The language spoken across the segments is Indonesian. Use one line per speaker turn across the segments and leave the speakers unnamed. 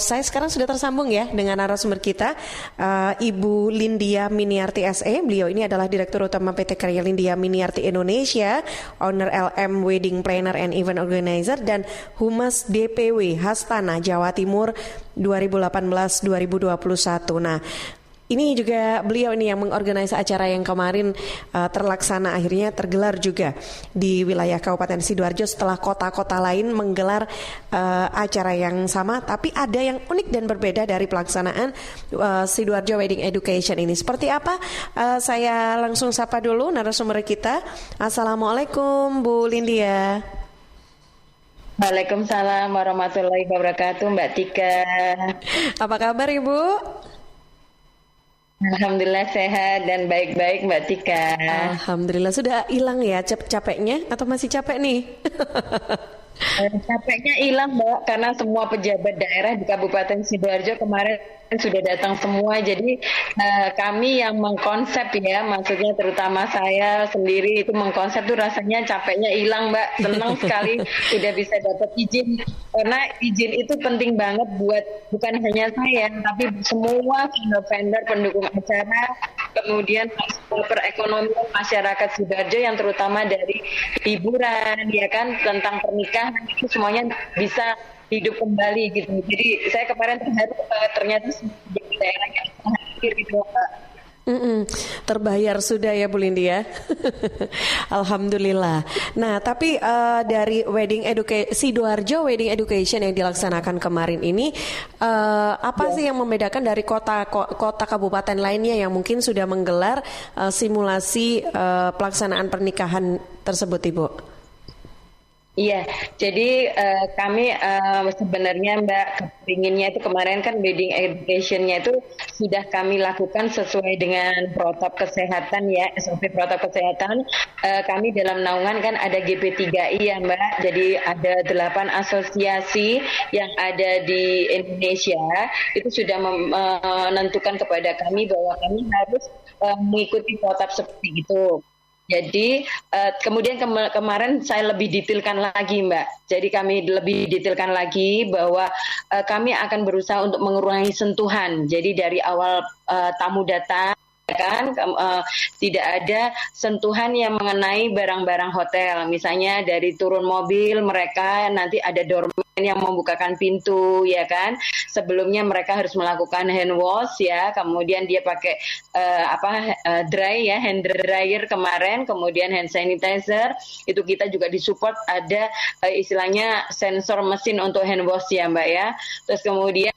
Saya sekarang sudah tersambung ya dengan narasumber kita uh, Ibu Lindia Miniarti SE. Beliau ini adalah Direktur Utama PT Karya Lindia Miniarti Indonesia, Owner LM Wedding Planner and Event Organizer dan Humas DPW Hastana Jawa Timur 2018-2021. Nah, ini juga beliau ini yang mengorganisasi acara yang kemarin uh, terlaksana akhirnya tergelar juga di wilayah Kabupaten Sidoarjo setelah kota-kota lain menggelar uh, acara yang sama tapi ada yang unik dan berbeda dari pelaksanaan uh, Sidoarjo Wedding Education ini. Seperti apa? Uh, saya langsung sapa dulu narasumber kita. Assalamualaikum Bu Lindia.
Waalaikumsalam warahmatullahi wabarakatuh Mbak Tika.
Apa kabar Ibu?
Alhamdulillah sehat dan baik-baik Mbak Tika.
Alhamdulillah sudah hilang ya capeknya atau masih capek nih?
Eh, capeknya hilang Mbak karena semua pejabat daerah di Kabupaten Sidoarjo kemarin sudah datang semua. Jadi uh, kami yang mengkonsep ya, maksudnya terutama saya sendiri itu mengkonsep tuh rasanya capeknya hilang Mbak. Senang sekali sudah bisa dapat izin karena izin itu penting banget buat bukan hanya saya tapi semua vendor-vendor pendukung acara kemudian perekonomian masyarakat Sidoarjo yang terutama dari hiburan ya kan tentang pernikahan itu semuanya bisa hidup kembali gitu. Jadi saya kemarin uh, ternyata di daerah yang hadir gitu Pak.
Mm -mm, terbayar sudah ya Bu Lindi ya. Alhamdulillah. Nah, tapi uh, dari wedding education Sidoarjo wedding education yang dilaksanakan kemarin ini uh, apa ya. sih yang membedakan dari kota kota kabupaten lainnya yang mungkin sudah menggelar uh, simulasi uh, pelaksanaan pernikahan tersebut, Ibu?
Iya, jadi uh, kami uh, sebenarnya Mbak kepinginnya itu kemarin kan wedding educationnya itu sudah kami lakukan sesuai dengan protokol kesehatan ya, SOP protokol kesehatan. Uh, kami dalam naungan kan ada GP3I ya Mbak, jadi ada delapan asosiasi yang ada di Indonesia itu sudah menentukan kepada kami bahwa kami harus uh, mengikuti protap seperti itu. Jadi uh, kemudian kem kemarin saya lebih detailkan lagi Mbak. Jadi kami lebih detailkan lagi bahwa uh, kami akan berusaha untuk mengurangi sentuhan. Jadi dari awal uh, tamu datang kan tidak ada sentuhan yang mengenai barang-barang hotel misalnya dari turun mobil mereka nanti ada doorman yang membukakan pintu ya kan? Sebelumnya mereka harus melakukan hand wash ya. Kemudian dia pakai uh, apa uh, dry ya hand dryer kemarin kemudian hand sanitizer. Itu kita juga disupport ada uh, istilahnya sensor mesin untuk hand wash ya mbak ya. Terus kemudian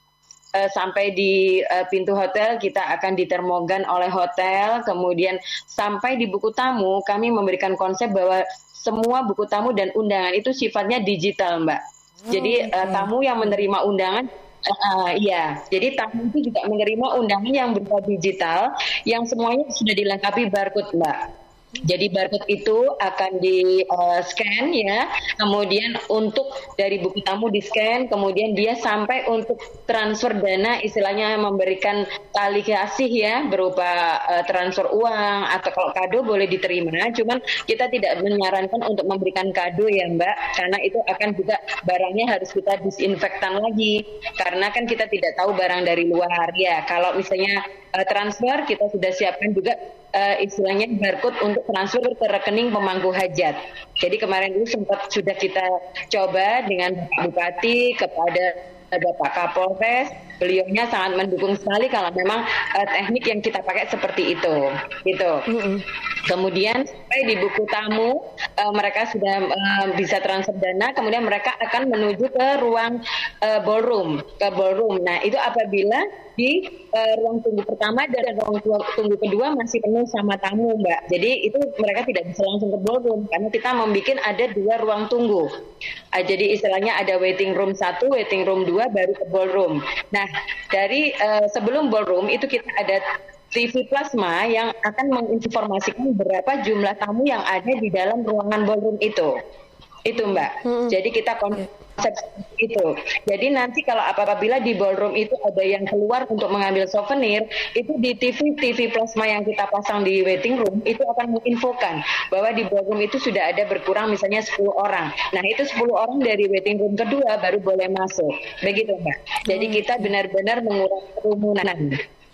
sampai di pintu hotel kita akan ditermogan oleh hotel. Kemudian sampai di buku tamu kami memberikan konsep bahwa semua buku tamu dan undangan itu sifatnya digital mbak jadi okay. uh, tamu yang menerima undangan Uh, iya, jadi tamu itu juga menerima undangan yang berupa digital, yang semuanya sudah dilengkapi barcode, Mbak. Jadi barcode itu akan di uh, scan ya, kemudian untuk dari buku tamu di scan, kemudian dia sampai untuk transfer dana, istilahnya memberikan tali kasih ya berupa uh, transfer uang atau kalau kado boleh diterima, cuman kita tidak menyarankan untuk memberikan kado ya Mbak, karena itu akan juga barangnya harus kita disinfektan lagi, karena kan kita tidak tahu barang dari luar ya. Kalau misalnya uh, transfer kita sudah siapkan juga uh, istilahnya barcode untuk transfer ke rekening pemangku hajat. Jadi kemarin itu sempat sudah kita coba dengan Bupati kepada Bapak Kapolres, beliaunya sangat mendukung sekali kalau memang uh, teknik yang kita pakai seperti itu, gitu. Mm -hmm. Kemudian sampai di buku tamu uh, mereka sudah uh, bisa transfer dana, kemudian mereka akan menuju ke ruang uh, ballroom, ke ballroom. Nah itu apabila di uh, ruang tunggu pertama dan ruang tunggu kedua masih penuh sama tamu mbak jadi itu mereka tidak bisa langsung ke ballroom karena kita membuat ada dua ruang tunggu uh, jadi istilahnya ada waiting room satu waiting room dua baru ke ballroom nah dari uh, sebelum ballroom itu kita ada TV plasma yang akan menginformasikan berapa jumlah tamu yang ada di dalam ruangan ballroom itu. Itu Mbak. Hmm. Jadi kita konsep itu. Jadi nanti kalau apabila di ballroom itu ada yang keluar untuk mengambil souvenir, itu di TV TV plasma yang kita pasang di waiting room itu akan menginfokan bahwa di ballroom itu sudah ada berkurang misalnya 10 orang. Nah, itu 10 orang dari waiting room kedua baru boleh masuk. Begitu, Mbak. Jadi kita benar-benar mengurangi kerumunan.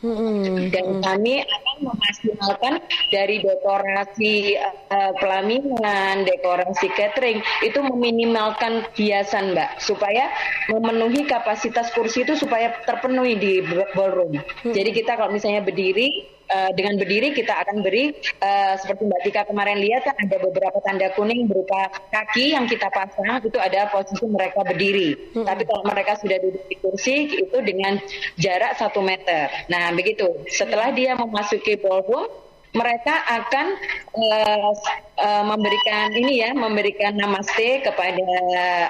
Hmm. Dan kami akan memaksimalkan dari dekorasi uh, pelaminan, dekorasi catering itu meminimalkan hiasan, Mbak, supaya memenuhi kapasitas kursi itu supaya terpenuhi di ballroom. Hmm. Jadi kita kalau misalnya berdiri uh, dengan berdiri kita akan beri uh, seperti Mbak Tika kemarin lihat kan ada beberapa tanda kuning berupa kaki yang kita pasang itu ada posisi mereka berdiri. Hmm. Tapi kalau mereka sudah duduk di kursi itu dengan jarak satu meter. Nah begitu. Setelah dia memasuki ballroom mereka akan uh, uh, memberikan ini ya, memberikan namaste kepada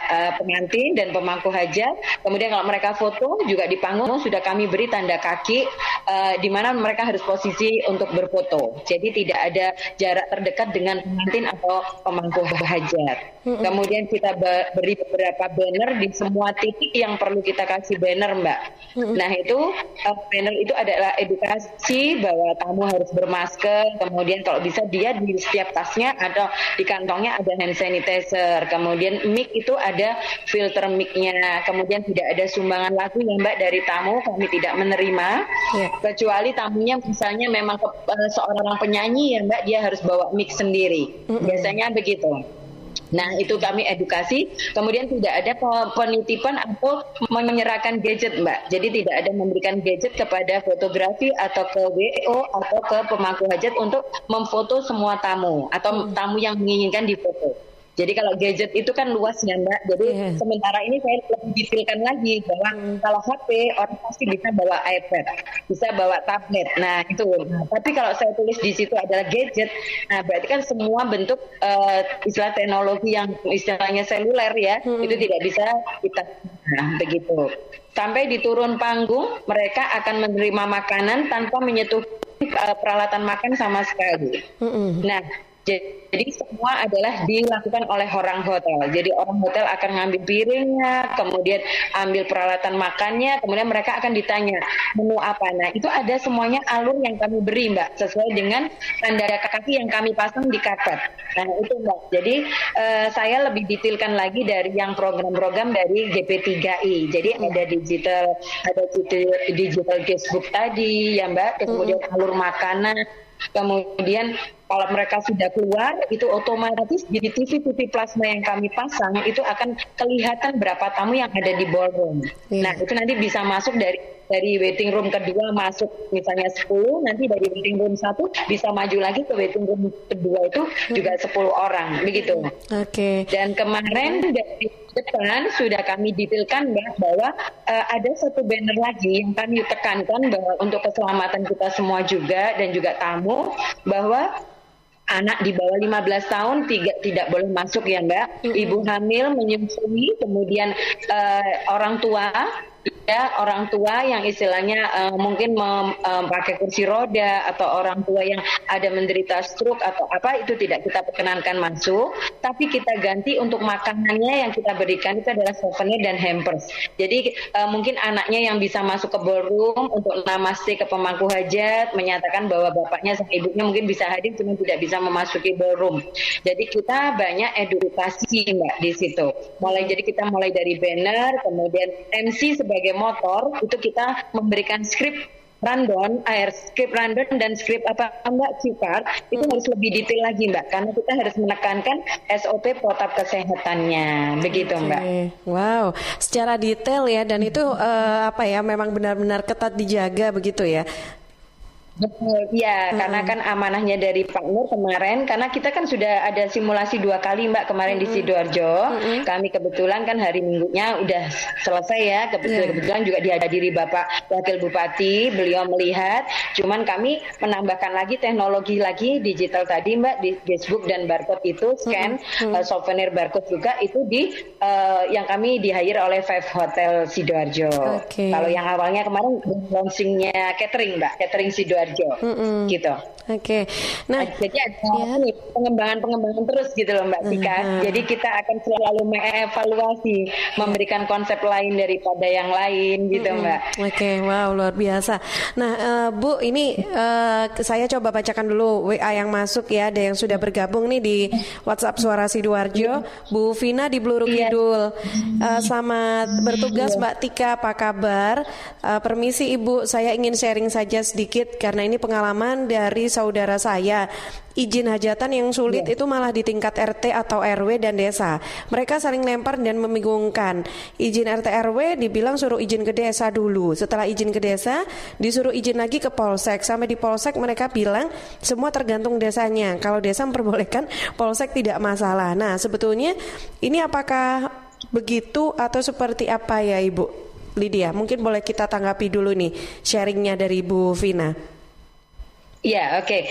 uh, pengantin dan pemangku hajat. Kemudian kalau mereka foto juga di panggung sudah kami beri tanda kaki uh, di mana mereka harus posisi untuk berfoto. Jadi tidak ada jarak terdekat dengan pengantin atau pemangku hajat. Kemudian kita beri beberapa banner di semua titik yang perlu kita kasih banner, Mbak. Nah itu uh, banner itu adalah edukasi bahwa tamu harus bermasker kemudian kalau bisa dia di setiap tasnya atau di kantongnya ada hand sanitizer, kemudian mic itu ada filter micnya, kemudian tidak ada sumbangan lagu ya Mbak dari tamu kami tidak menerima, ya. kecuali tamunya misalnya memang ke, uh, seorang penyanyi ya Mbak dia harus bawa mic sendiri, mm -hmm. biasanya begitu. Nah, itu kami edukasi. Kemudian tidak ada penitipan atau menyerahkan gadget, Mbak. Jadi tidak ada memberikan gadget kepada fotografi atau ke WO atau ke pemangku hajat untuk memfoto semua tamu atau tamu yang menginginkan difoto. Jadi kalau gadget itu kan luas ya Mbak. Jadi yeah. sementara ini saya lebih detailkan lagi bahwa hmm. kalau HP orang pasti bisa bawa iPad, bisa bawa tablet. Nah itu. Nah, tapi kalau saya tulis di situ adalah gadget, nah berarti kan semua bentuk uh, istilah teknologi yang istilahnya seluler ya, hmm. itu tidak bisa kita. Nah begitu. Sampai di turun panggung mereka akan menerima makanan tanpa menyentuh uh, peralatan makan sama sekali. Hmm. Nah jadi semua adalah dilakukan oleh orang hotel. Jadi orang hotel akan ngambil piringnya, kemudian ambil peralatan makannya, kemudian mereka akan ditanya menu apa. Nah itu ada semuanya alur yang kami beri mbak, sesuai dengan tanda kaki yang kami pasang di karpet. Nah itu mbak. Jadi uh, saya lebih detailkan lagi dari yang program-program dari GP3I. Jadi ada digital, ada digital, digital guestbook tadi ya mbak, kemudian alur makanan Kemudian kalau mereka sudah keluar itu otomatis di TV-TV plasma yang kami pasang itu akan kelihatan berapa tamu yang ada di ballroom. Yeah. Nah, itu nanti bisa masuk dari dari waiting room kedua masuk misalnya 10, nanti dari waiting room satu bisa maju lagi ke waiting room kedua itu hmm. juga 10 orang, begitu. Oke. Okay. Dan kemarin dari depan sudah kami detailkan Mbak bahwa uh, ada satu banner lagi yang kami tekankan bahwa untuk keselamatan kita semua juga dan juga tamu bahwa anak di bawah 15 tahun tidak tidak boleh masuk ya Mbak. Ibu hamil menyusui, kemudian uh, orang tua ya orang tua yang istilahnya uh, mungkin memakai uh, kursi roda atau orang tua yang ada menderita stroke atau apa itu tidak kita perkenankan masuk. Tapi kita ganti untuk makanannya yang kita berikan itu adalah souvenir dan hampers. Jadi uh, mungkin anaknya yang bisa masuk ke ballroom untuk namaste ke pemangku hajat menyatakan bahwa bapaknya sama ibunya mungkin bisa hadir cuma tidak bisa memasuki ballroom. Jadi kita banyak edukasi mbak di situ. Mulai jadi kita mulai dari banner kemudian MC sebagai motor itu kita memberikan skrip rundown, air script rundown dan script apa Mbak Cipar itu harus lebih detail lagi Mbak karena kita harus menekankan SOP protap kesehatannya begitu okay. Mbak.
Wow, secara detail ya dan itu uh, apa ya memang benar-benar ketat dijaga begitu ya.
Betul, ya, hmm. karena kan amanahnya dari Pak Nur kemarin, karena kita kan sudah ada simulasi dua kali Mbak kemarin hmm. di sidoarjo. Hmm. Kami kebetulan kan hari Minggunya udah selesai ya, kebetulan, yeah. kebetulan juga dihadiri Bapak Wakil Bupati, beliau melihat. Cuman kami menambahkan lagi teknologi lagi digital tadi Mbak di Facebook dan barcode itu scan hmm. uh, souvenir barcode juga itu di uh, yang kami di hire oleh Five Hotel sidoarjo. Okay. Kalau yang awalnya kemarin launchingnya catering Mbak, catering sidoarjo sidoarjo mm -mm. gitu.
Oke. Okay. Nah,
jadi ada ya. pengembangan-pengembangan terus gitu loh Mbak Tika. Uh -huh. Jadi kita akan selalu mengevaluasi, memberikan konsep lain daripada yang lain gitu uh -huh. Mbak.
Oke, okay. wow luar biasa. Nah, uh, Bu, ini uh, saya coba bacakan dulu WA yang masuk ya, ada yang sudah bergabung nih di WhatsApp Suara Sidoarjo. Bu Vina di Bluru iya. Kidul. Uh, selamat bertugas Mbak Tika, apa kabar? Uh, permisi Ibu, saya ingin sharing saja sedikit karena ini pengalaman dari saudara saya izin hajatan yang sulit yeah. itu malah di tingkat RT atau RW dan desa. Mereka saling lempar dan membingungkan. Izin RT RW dibilang suruh izin ke desa dulu. Setelah izin ke desa, disuruh izin lagi ke polsek. Sampai di polsek mereka bilang semua tergantung desanya. Kalau desa memperbolehkan, polsek tidak masalah. Nah, sebetulnya ini apakah begitu atau seperti apa ya Ibu? Lydia, mungkin boleh kita tanggapi dulu nih sharingnya dari Bu Vina.
Ya, oke. Okay.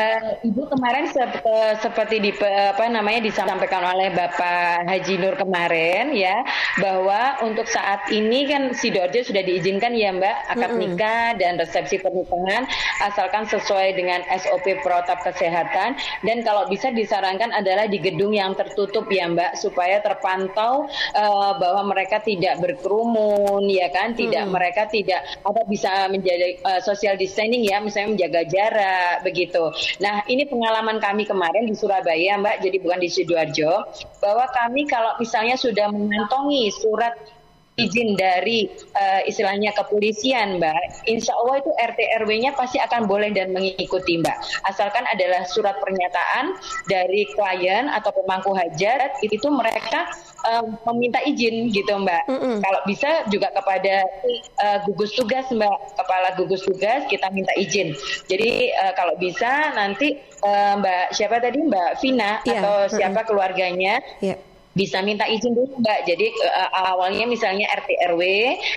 Uh, eh, Ibu kemarin sep uh, seperti di apa namanya disampaikan oleh Bapak Haji Nur kemarin ya bahwa untuk saat ini kan sidoarjo sudah diizinkan ya Mbak akad nikah dan resepsi pernikahan asalkan sesuai dengan SOP protap kesehatan dan kalau bisa disarankan adalah di gedung yang tertutup ya Mbak supaya terpantau uh, bahwa mereka tidak berkerumun ya kan, tidak mm. mereka tidak apa bisa menjadi uh, social distancing ya misalnya menjaga jarak begitu. Nah, ini pengalaman kami kemarin di Surabaya, Mbak, jadi bukan di Sidoarjo, bahwa kami kalau misalnya sudah mengantongi surat izin dari uh, istilahnya kepolisian, Mbak, insya Allah itu RT RW-nya pasti akan boleh dan mengikuti, Mbak. Asalkan adalah surat pernyataan dari klien atau pemangku hajat, itu mereka uh, meminta izin gitu, Mbak. Mm -hmm. Kalau bisa juga kepada uh, gugus tugas, Mbak, kepala gugus tugas kita minta izin. Jadi uh, kalau bisa nanti uh, Mbak siapa tadi Mbak Vina yeah. atau siapa mm -hmm. keluarganya. Yeah bisa minta izin dulu Mbak. Jadi uh, awalnya misalnya RT RW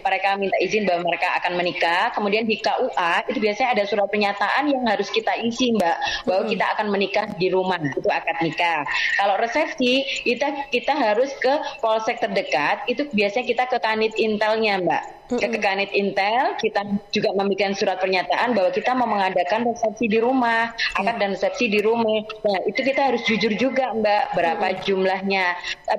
mereka minta izin bahwa mereka akan menikah, kemudian di KUA itu biasanya ada surat pernyataan yang harus kita isi Mbak bahwa hmm. kita akan menikah di rumah itu akad nikah. Kalau resepsi kita kita harus ke polsek terdekat itu biasanya kita ke kanit intelnya Mbak ke Kanit Intel kita juga membuat surat pernyataan bahwa kita mau mengadakan resepsi di rumah, akad dan resepsi di rumah. Nah itu kita harus jujur juga Mbak berapa mm jumlahnya.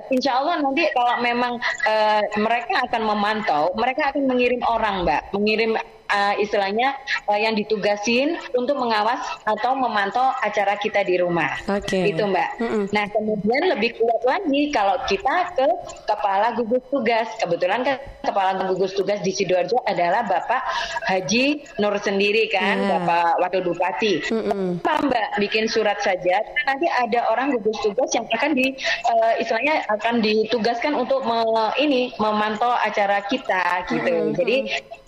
Insya Allah nanti kalau memang uh, mereka akan memantau, mereka akan mengirim orang Mbak, mengirim uh, istilahnya uh, yang ditugasin untuk mengawas atau memantau acara kita di rumah. Oke. Okay. Itu Mbak. Mm -mm. Nah kemudian lebih kuat lagi kalau kita ke kepala gugus tugas. Kebetulan kan kepala gugus tugas di sidoarjo adalah Bapak Haji Nur sendiri kan, yeah. Bapak Wakil Bupati. Mm -mm. Apa Mbak bikin surat saja. Nanti ada orang gugus tugas yang akan di uh, istilahnya akan ditugaskan untuk me, ini memantau acara kita gitu. Mm -hmm. Jadi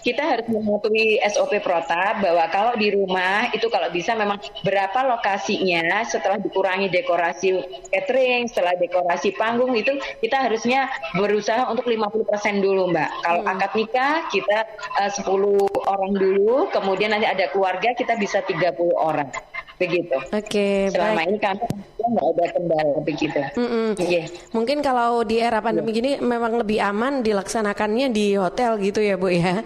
kita harus mematuhi SOP protap bahwa kalau di rumah itu kalau bisa memang berapa lokasinya setelah dikurangi dekorasi catering, setelah dekorasi panggung itu kita harusnya berusaha untuk 50% dulu Mbak. Kalau hmm. akad nikah kita eh, uh, 10 orang dulu, kemudian nanti ada keluarga kita bisa 30 orang begitu.
Oke. Okay,
Selama baik. ini kami nggak ada kendala begitu. Mm
-mm. Yeah. Mungkin kalau di era pandemi yeah. gini memang lebih aman dilaksanakannya di hotel gitu ya Bu ya.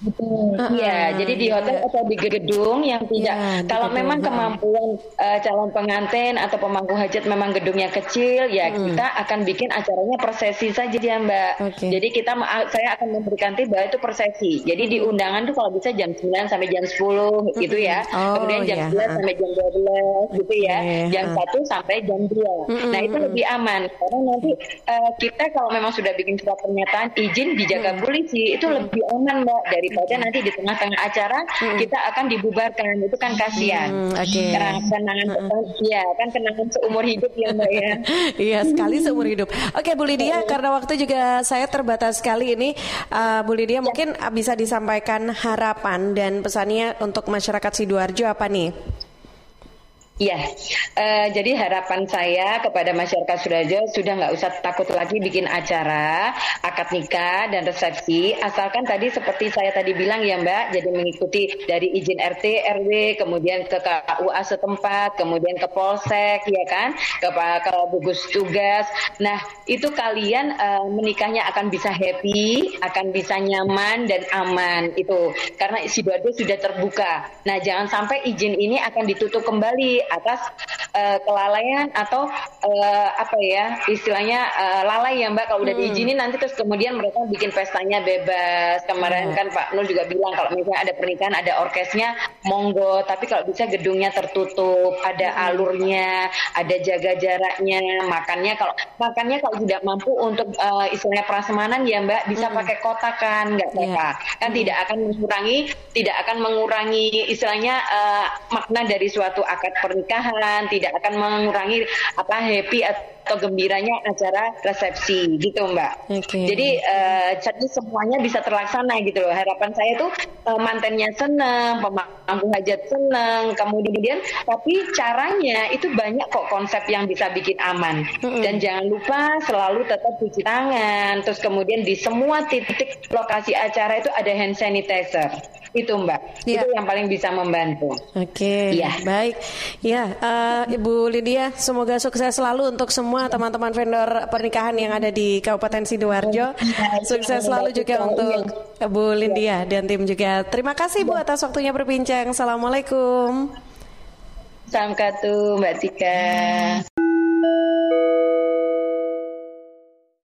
Betul. Iya, uh, jadi di hotel iya. atau di gedung yang tidak ya, kalau gedung, memang kemampuan uh, calon pengantin atau pemangku hajat memang gedungnya kecil, ya hmm. kita akan bikin acaranya prosesi saja ya Mbak. Okay. Jadi kita saya akan memberikan tiba itu prosesi. Jadi di undangan tuh kalau bisa jam 9 sampai jam 10 hmm. gitu ya. Oh, Kemudian jam yeah. Iya. 11 sampai jam 12 gitu ya. Yeah. Jam uh. 1 sampai jam 2. Hmm. Nah, itu lebih aman karena nanti uh, kita kalau memang sudah bikin surat pernyataan izin dijaga hmm. polisi itu hmm. lebih aman Mbak dari daripada nanti di tengah-tengah acara hmm. kita akan dibubarkan itu kan kasihan. Hmm, okay. kenangan hmm. ya kan kenangan seumur hidup ya Mbak ya.
iya sekali seumur hidup. Oke okay, Bu Lydia karena waktu juga saya terbatas sekali ini uh, Bu Lydia ya. mungkin bisa disampaikan harapan dan pesannya untuk masyarakat Sidoarjo apa nih?
Iya, uh, jadi harapan saya kepada masyarakat Surajo sudah nggak usah takut lagi bikin acara akad nikah dan resepsi, asalkan tadi seperti saya tadi bilang ya Mbak, jadi mengikuti dari izin RT, RW, kemudian ke KUA setempat, kemudian ke Polsek, ya kan, ke, ke gugus tugas. Nah, itu kalian uh, menikahnya akan bisa happy, akan bisa nyaman dan aman itu, karena Sidoarjo sudah terbuka. Nah, jangan sampai izin ini akan ditutup kembali atas uh, kelalaian atau uh, apa ya istilahnya uh, lalai ya Mbak kalau udah hmm. diizinin nanti terus kemudian mereka bikin pestanya bebas kemarin hmm. kan Pak Nur juga bilang kalau misalnya ada pernikahan ada orkesnya monggo tapi kalau bisa gedungnya tertutup ada hmm. alurnya ada jaga jaraknya makannya kalau makannya kalau tidak mampu untuk uh, istilahnya prasmanan ya Mbak bisa hmm. pakai kotak kan nggak apa-apa yeah. kan hmm. tidak akan mengurangi tidak akan mengurangi istilahnya uh, makna dari suatu akad pernikahan pernikahan, tidak akan mengurangi apa happy atau gembiranya acara resepsi gitu Mbak. Okay. Jadi uh, jadi semuanya bisa terlaksana gitu loh. Harapan saya tuh uh, mantennya senang, pemangku hajat senang, kemudian tapi caranya itu banyak kok konsep yang bisa bikin aman. Mm-hmm. Dan jangan lupa selalu tetap cuci tangan. Terus kemudian di semua titik lokasi acara itu ada hand sanitizer itu Mbak. Ya. Itu yang paling bisa membantu.
Oke. Okay. Ya. Baik. Ya, uh, Ibu Lydia, semoga sukses selalu untuk semua teman-teman vendor pernikahan yang ada di Kabupaten Sidoarjo. Ya, sukses selalu juga untuk Bu Lydia dan tim juga. Terima kasih Bu atas waktunya berbincang. Assalamualaikum.
Salam katu Mbak Tika.